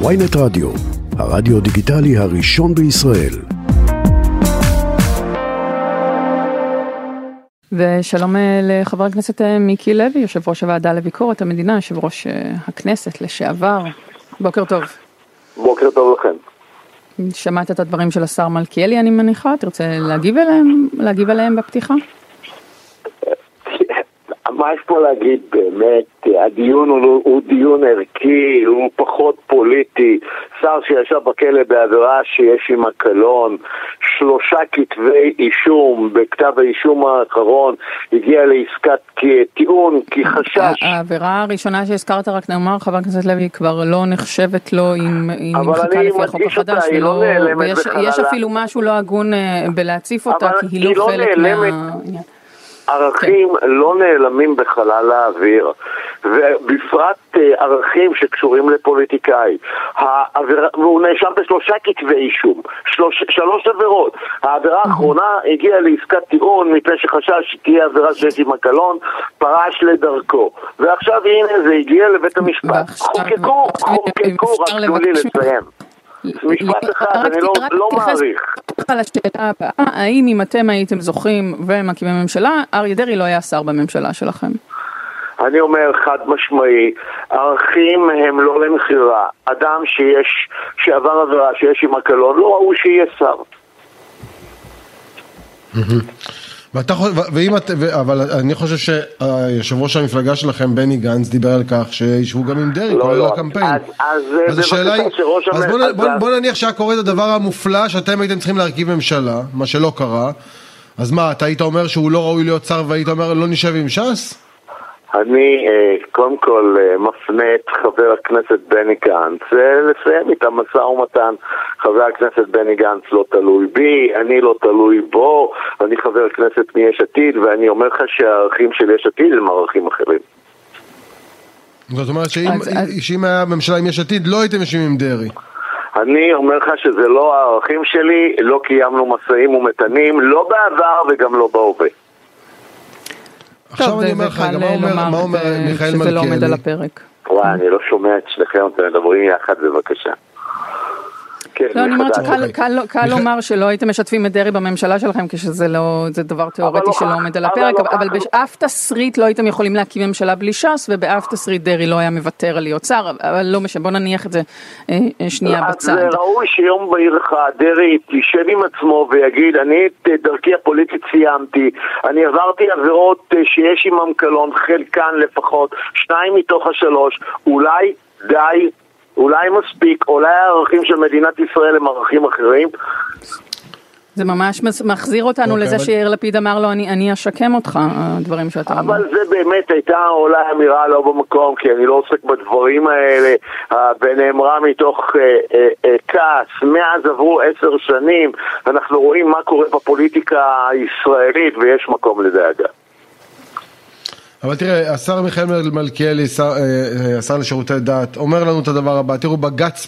ויינט רדיו, הרדיו דיגיטלי הראשון בישראל. ושלום אה, לחבר הכנסת אה, מיקי לוי, יושב ראש הוועדה לביקורת המדינה, יושב ראש אה, הכנסת לשעבר. בוקר טוב. בוקר טוב לכם. שמעת את הדברים של השר מלכיאלי אני מניחה, תרצה להגיב עליהם, להגיב עליהם בפתיחה? מה יש פה להגיד? באמת, הדיון הוא, הוא דיון ערכי, הוא פחות פוליטי, שר שישב בכלא בעבירה שיש עימה קלון, שלושה כתבי אישום, בכתב האישום האחרון הגיע לעסקת טיעון כי חשש... העבירה הראשונה שהזכרת, רק נאמר, חבר הכנסת לוי, כבר לא נחשבת לו אם היא נמחקה לפי החוק החדש, היא לא נעלמת ויש אפילו משהו לא הגון אה, בלהציף אותה, כי היא לא, לא חלק מהעניין. ערכים כן. לא נעלמים בחלל האוויר, ובפרט uh, ערכים שקשורים לפוליטיקאי. העביר... והוא נאשם בשלושה כתבי אישום, שלוש... שלוש עבירות. העבירה האחרונה הגיעה לעסקת טיעון מפני שחשש שתהיה עבירה שיש עם הקלון, פרש לדרכו. ועכשיו הנה זה הגיע לבית המשפט. חוקקו, חוקקו, רק תנו לי לסיים. משפט אחד, אני לא, לא מעריך. על השאלה הבאה, האם אם אתם הייתם זוכים ומקימים ממשלה, אריה דרעי לא היה שר בממשלה שלכם? אני אומר חד משמעי, ערכים הם לא למכירה. אדם שיש, שעבר עבירה, שיש עם הקלון, לא ראוי שיהיה שר. ואתה, ואם את, אבל אני חושב שיושב ראש המפלגה שלכם, בני גנץ, דיבר על כך שישבו גם עם דרעי, לא, כולל לא. הקמפיין. אז, אז, אז השאלה היא, אז בוא, בוא, בוא נניח שהיה קורה את הדבר המופלא שאתם הייתם צריכים להרכיב ממשלה, מה שלא קרה, אז מה, אתה היית אומר שהוא לא ראוי להיות שר והיית אומר לא נשב עם ש"ס? אני אה, קודם כל אה, מפנה את חבר הכנסת בני גנץ אה, לסיים איתם משא ומתן. חבר הכנסת בני גנץ לא תלוי בי, אני לא תלוי בו, אני חבר כנסת מיש עתיד, ואני אומר לך שהערכים של יש עתיד הם ערכים אחרים. זאת אומרת שאם היה ממשלה עם יש עתיד לא הייתם יושבים עם דרעי. אני אומר לך שזה לא הערכים שלי, לא קיימנו משאים ומתנים, לא בעבר וגם לא בהווה. עכשיו אני אומר לך, מה אומר מיכאל מלכיאלי? שזה לא עומד על הפרק. וואי, אני לא שומע את שניכם, אתם מדברים יחד בבקשה. כן, לא, אני אומרת שקל לומר שלא הייתם משתפים את דרעי בממשלה שלכם כשזה לא, זה דבר תיאורטי שלא עומד על הפרק, אבל באף תסריט לא הייתם יכולים להקים ממשלה בלי ש"ס, ובאף תסריט דרעי לא היה מוותר על להיות שר, אבל לא משנה, בוא נניח את זה אה, אה, שנייה בצד. אז ראוי שיום בהיר אחד דרעי יישב עם עצמו ויגיד, אני את דרכי הפוליטית סיימתי, אני עברתי עבירות אה, שיש עמם קלון, חלקן לפחות, שניים מתוך השלוש, אולי די אולי מספיק, אולי הערכים של מדינת ישראל הם ערכים אחרים. זה ממש מחזיר אותנו okay, אוקיי, לזה אבל... שיאיר לפיד אמר לו, אני, אני אשקם אותך, הדברים שאתה אומר. אבל זה באמת הייתה אולי אמירה לא במקום, כי אני לא עוסק בדברים האלה, ונאמרה מתוך אה, אה, אה, כעס. מאז עברו עשר שנים, אנחנו רואים מה קורה בפוליטיקה הישראלית, ויש מקום לדאגה. אבל תראה, השר מיכאל מלכיאלי, שר, אה, אה, השר לשירותי דת, אומר לנו את הדבר הבא, תראו, בג"ץ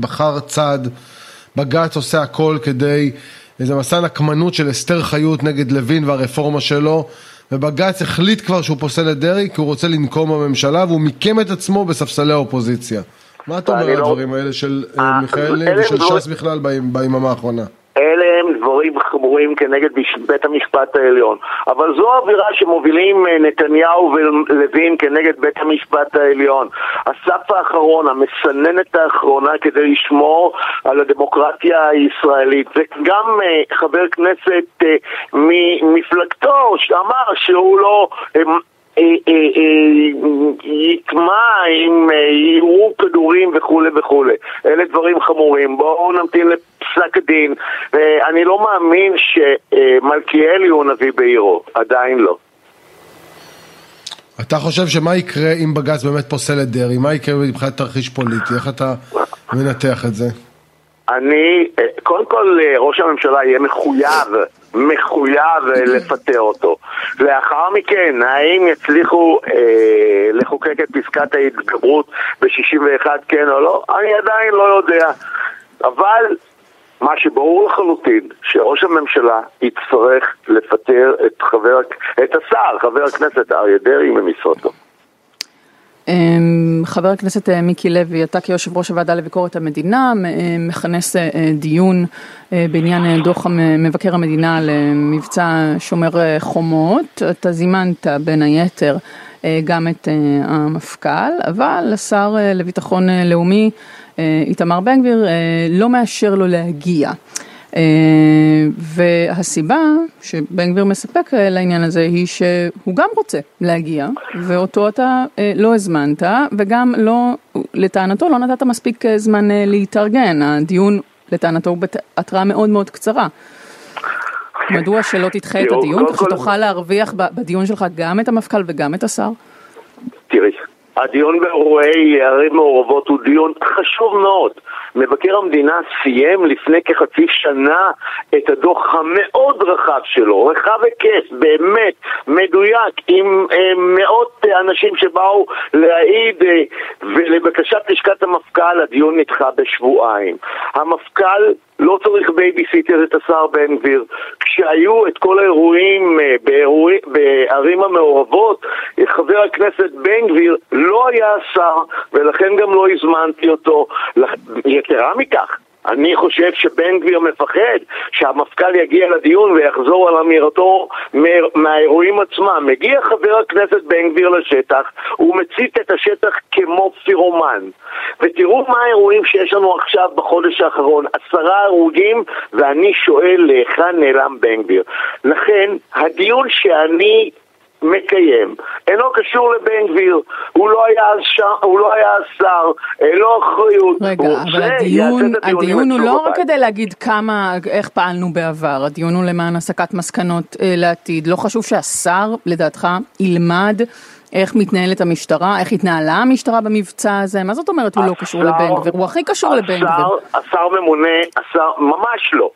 בחר צד, בג"ץ עושה הכל כדי, איזה מסע נקמנות של אסתר חיות נגד לוין והרפורמה שלו, ובג"ץ החליט כבר שהוא פוסל את דרעי כי הוא רוצה לנקום בממשלה והוא מיקם את עצמו בספסלי האופוזיציה. מה אתה אומר על לא- הדברים האלה של אה, מיכאלי ושל ש"ס בכלל ביממה האחרונה? דברים חמורים כנגד בית המשפט העליון. אבל זו האווירה שמובילים אה, נתניהו ולוין כנגד בית המשפט העליון. הסף האחרון, המסננת האחרונה כדי לשמור על הדמוקרטיה הישראלית. וגם uh, חבר כנסת uh, ממפלגתו שאמר שהוא לא... יטמע אם יירו כדורים וכולי וכולי. אלה דברים חמורים. בואו נמתין לפסק הדין. אני לא מאמין שמלכיאלי הוא נביא בעירו, עדיין לא. אתה חושב שמה יקרה אם בג"ץ באמת פוסל את דרעי? מה יקרה מבחינת תרחיש פוליטי? איך אתה מנתח את זה? אני, קודם כל ראש הממשלה יהיה מחויב, מחויב לפטר אותו. לאחר מכן, האם יצליחו אה, לחוקק את פסקת ההתגברות ב-61 כן או לא? אני עדיין לא יודע. אבל מה שברור לחלוטין, שראש הממשלה יצטרך לפטר את, חבר, את השר, חבר הכנסת אריה דרעי ממשרדו. אמ, חבר הכנסת אה, מיקי לוי, אתה כיושב ראש הוועדה לביקורת המדינה, אה, מכנס אה, דיון בעניין דוח מבקר המדינה למבצע שומר חומות. אתה זימנת בין היתר גם את המפכ"ל, אבל השר לביטחון לאומי איתמר בן גביר לא מאשר לו להגיע. אה, והסיבה שבן גביר מספק אה, לעניין הזה היא שהוא גם רוצה להגיע ואותו אתה אה, לא הזמנת וגם לא, לטענתו לא נתת מספיק זמן להתארגן, הדיון לטענתו הוא בהתראה מאוד מאוד קצרה. מדוע שלא תדחה את הדיון, כך שתוכל להרוויח בדיון שלך גם את המפכ"ל וגם את השר? הדיון באירועי ערים מעורבות הוא דיון חשוב מאוד. מבקר המדינה סיים לפני כחצי שנה את הדוח המאוד רחב שלו, רחב היקף, באמת, מדויק, עם אה, מאות אנשים שבאו להעיד, אה, ולבקשת לשכת המפכ"ל הדיון נדחה בשבועיים. המפכ"ל לא צריך בייביסיטר את השר בן גביר. כשהיו את כל האירועים אה, בערים המעורבות, חבר הכנסת בן גביר לא היה השר, ולכן גם לא הזמנתי אותו. יתרה מכך, אני חושב שבן גביר מפחד שהמפכ"ל יגיע לדיון ויחזור על אמירתו מהאירועים עצמם. מגיע חבר הכנסת בן גביר לשטח, הוא מצית את השטח כמו פירומן. ותראו מה האירועים שיש לנו עכשיו בחודש האחרון, עשרה הרוגים, ואני שואל להיכן נעלם בן גביר. לכן, הדיון שאני מקיים. אינו קשור לבן גביר, הוא לא היה, שר, הוא לא היה שר, אין לו אחריות. רגע, אבל הדיון, הדיון הוא לא רק כדי להגיד כמה, איך פעלנו בעבר, הדיון הוא למען הסקת מסקנות אה, לעתיד. לא חשוב שהשר, לדעתך, ילמד איך מתנהלת המשטרה, איך התנהלה המשטרה במבצע הזה? מה זאת אומרת הוא לא קשור לבן גביר? הוא הכי קשור לבן גביר. השר ממונה, השר, ממש לא.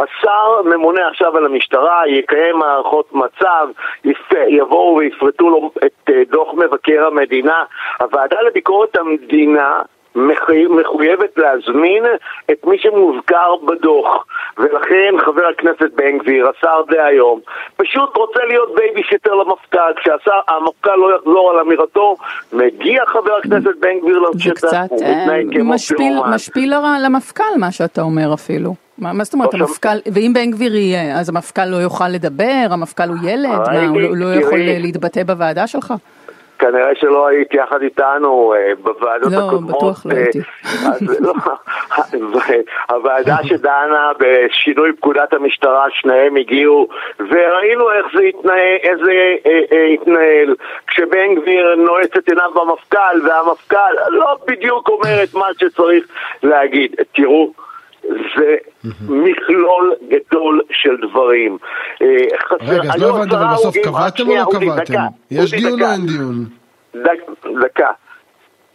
השר ממונה עכשיו על המשטרה, יקיים הערכות מצב, יבואו ויפרטו לו את אה, דוח מבקר המדינה. הוועדה לביקורת המדינה מחויבת להזמין את מי שמוזכר בדוח ולכן חבר הכנסת בן גביר, השר דהיום, פשוט רוצה להיות בייביסיטר למפכ"ל כשהמפכ"ל לא יחזור על אמירתו מגיע חבר הכנסת בן גביר לשטח, הוא מתנהג אה, כמו פירומן. משפיל למפכ"ל מה שאתה אומר אפילו מה, מה זאת אומרת, לא המפכ"ל, ואם בן גביר יהיה, אז המפכ"ל לא יוכל לדבר, המפכ"ל הוא ילד, מה, הוא לא, לא יכול להתבטא בוועדה שלך? כנראה שלא היית יחד איתנו אה, בוועדות לא, הקודמות. לא, בטוח לא הייתי. לא, הוועדה שדנה בשינוי פקודת המשטרה, שניהם הגיעו, וראינו איך זה התנהל, איך זה אה, אה, התנהל, כשבן גביר נועץ את עיניו במפכ"ל, והמפכ"ל לא בדיוק אומר את מה שצריך להגיד. תראו, זה מכלול גדול של דברים. אה, רגע, אז לא הבנתי, אבל בסוף קבעתם או לא קבעתם? יש דיון או אין דיון? דקה.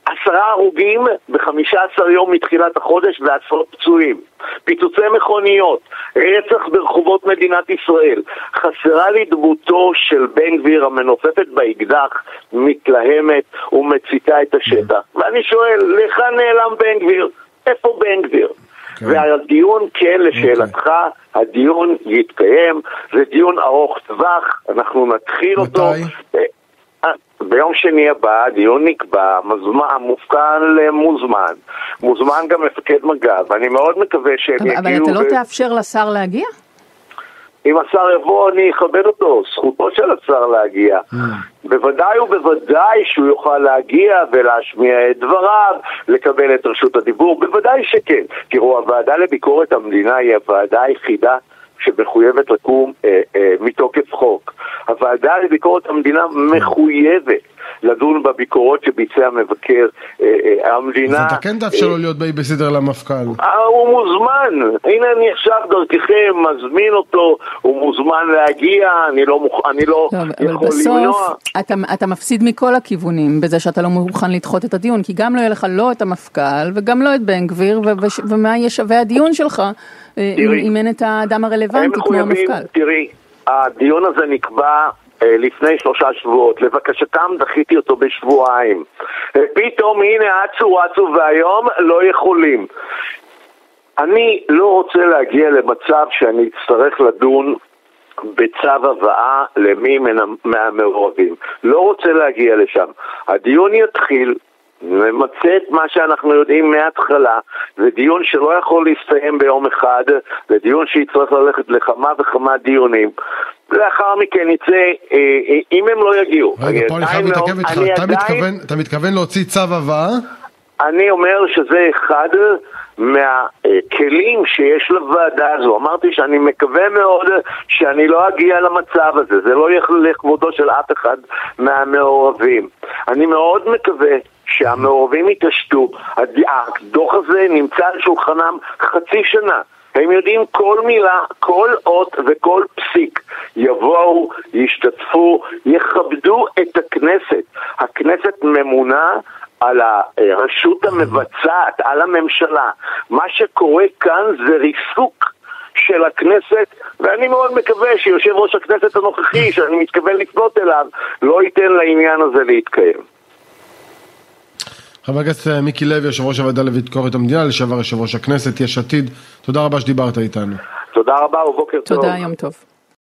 עשרה הרוגים בחמישה עשר יום מתחילת החודש ועשרות פצועים. פיצוצי מכוניות, רצח ברחובות מדינת ישראל. חסרה לי דמותו של בן גביר המנופפת באקדח, מתלהמת ומציתה את השטח. ואני שואל, להיכן נעלם בן גביר? איפה בן גביר? כן. והדיון, כן, לשאלתך, okay. הדיון יתקיים, זה דיון ארוך טווח, אנחנו נתחיל מתי? אותו. אה, ביום שני הבא הדיון נקבע, המופקן מוזמן, מוזמן גם מפקד מג"ב, אני מאוד מקווה שהם אבל, יגיעו... אבל אתה לא ו... תאפשר לשר להגיע? אם השר יבוא אני אכבד אותו, זכותו של השר להגיע. בוודאי ובוודאי שהוא יוכל להגיע ולהשמיע את דבריו, לקבל את רשות הדיבור, בוודאי שכן. תראו, הוועדה לביקורת המדינה היא הוועדה היחידה שמחויבת לקום אה, אה, מתוקף חוק. הוועדה לביקורת המדינה מחויבת לדון בביקורות שביצע מבקר אה, אה, המדינה. אז אתה כן תאפשר לו להיות בייביסיטר למפכ"ל. אה, הוא מוזמן, הנה אני עכשיו דרככם מזמין אותו, הוא מוזמן להגיע, אני לא, מוכ... אני לא טוב, יכול בסוף למנוע. אתה, אתה מפסיד מכל הכיוונים בזה שאתה לא מוכן לדחות את הדיון, כי גם לא יהיה לך לא את המפכ"ל וגם לא את בן גביר, ומה יהיה שווה הדיון שלך אם אין את האדם הרלוונטי כמו המפכ"ל. תראי, הדיון הזה נקבע אה, לפני שלושה שבועות, לבקשתם דחיתי אותו בשבועיים. אה, פתאום הנה אצו אצו והיום לא יכולים. אני לא רוצה להגיע למצב שאני אצטרך לדון בצו הבאה למי מהמעורבים. לא רוצה להגיע לשם. הדיון יתחיל, נמצה את מה שאנחנו יודעים מההתחלה, זה דיון שלא יכול להסתיים ביום אחד, זה דיון שיצטרך ללכת לכמה וכמה דיונים. לאחר מכן יצא, אה, אה, אם הם לא יגיעו. רגע, פה אני חייב להתעכב איתך, אתה, עדיין... מתכוון, אתה מתכוון להוציא צו הבאה? אני אומר שזה אחד מהכלים שיש לוועדה הזו. אמרתי שאני מקווה מאוד שאני לא אגיע למצב הזה, זה לא יהיה לכבודו של אף אחד מהמעורבים. אני מאוד מקווה שהמעורבים יתעשתו. הדוח הזה נמצא על שולחנם חצי שנה. הם יודעים כל מילה, כל אות וכל פסיק. יבואו, ישתתפו, יכבדו את הכנסת. הכנסת ממונה על הרשות המבצעת, על הממשלה. מה שקורה כאן זה ריסוק של הכנסת, ואני מאוד מקווה שיושב ראש הכנסת הנוכחי, שאני מתכוון לפנות אליו, לא ייתן לעניין הזה להתקיים. חבר הכנסת מיקי לוי, יושב ראש הוועדה לביקורת המדינה, לשעבר יושב ראש הכנסת, יש עתיד, תודה רבה שדיברת איתנו. תודה רבה ובוקר טוב. תודה, יום טוב.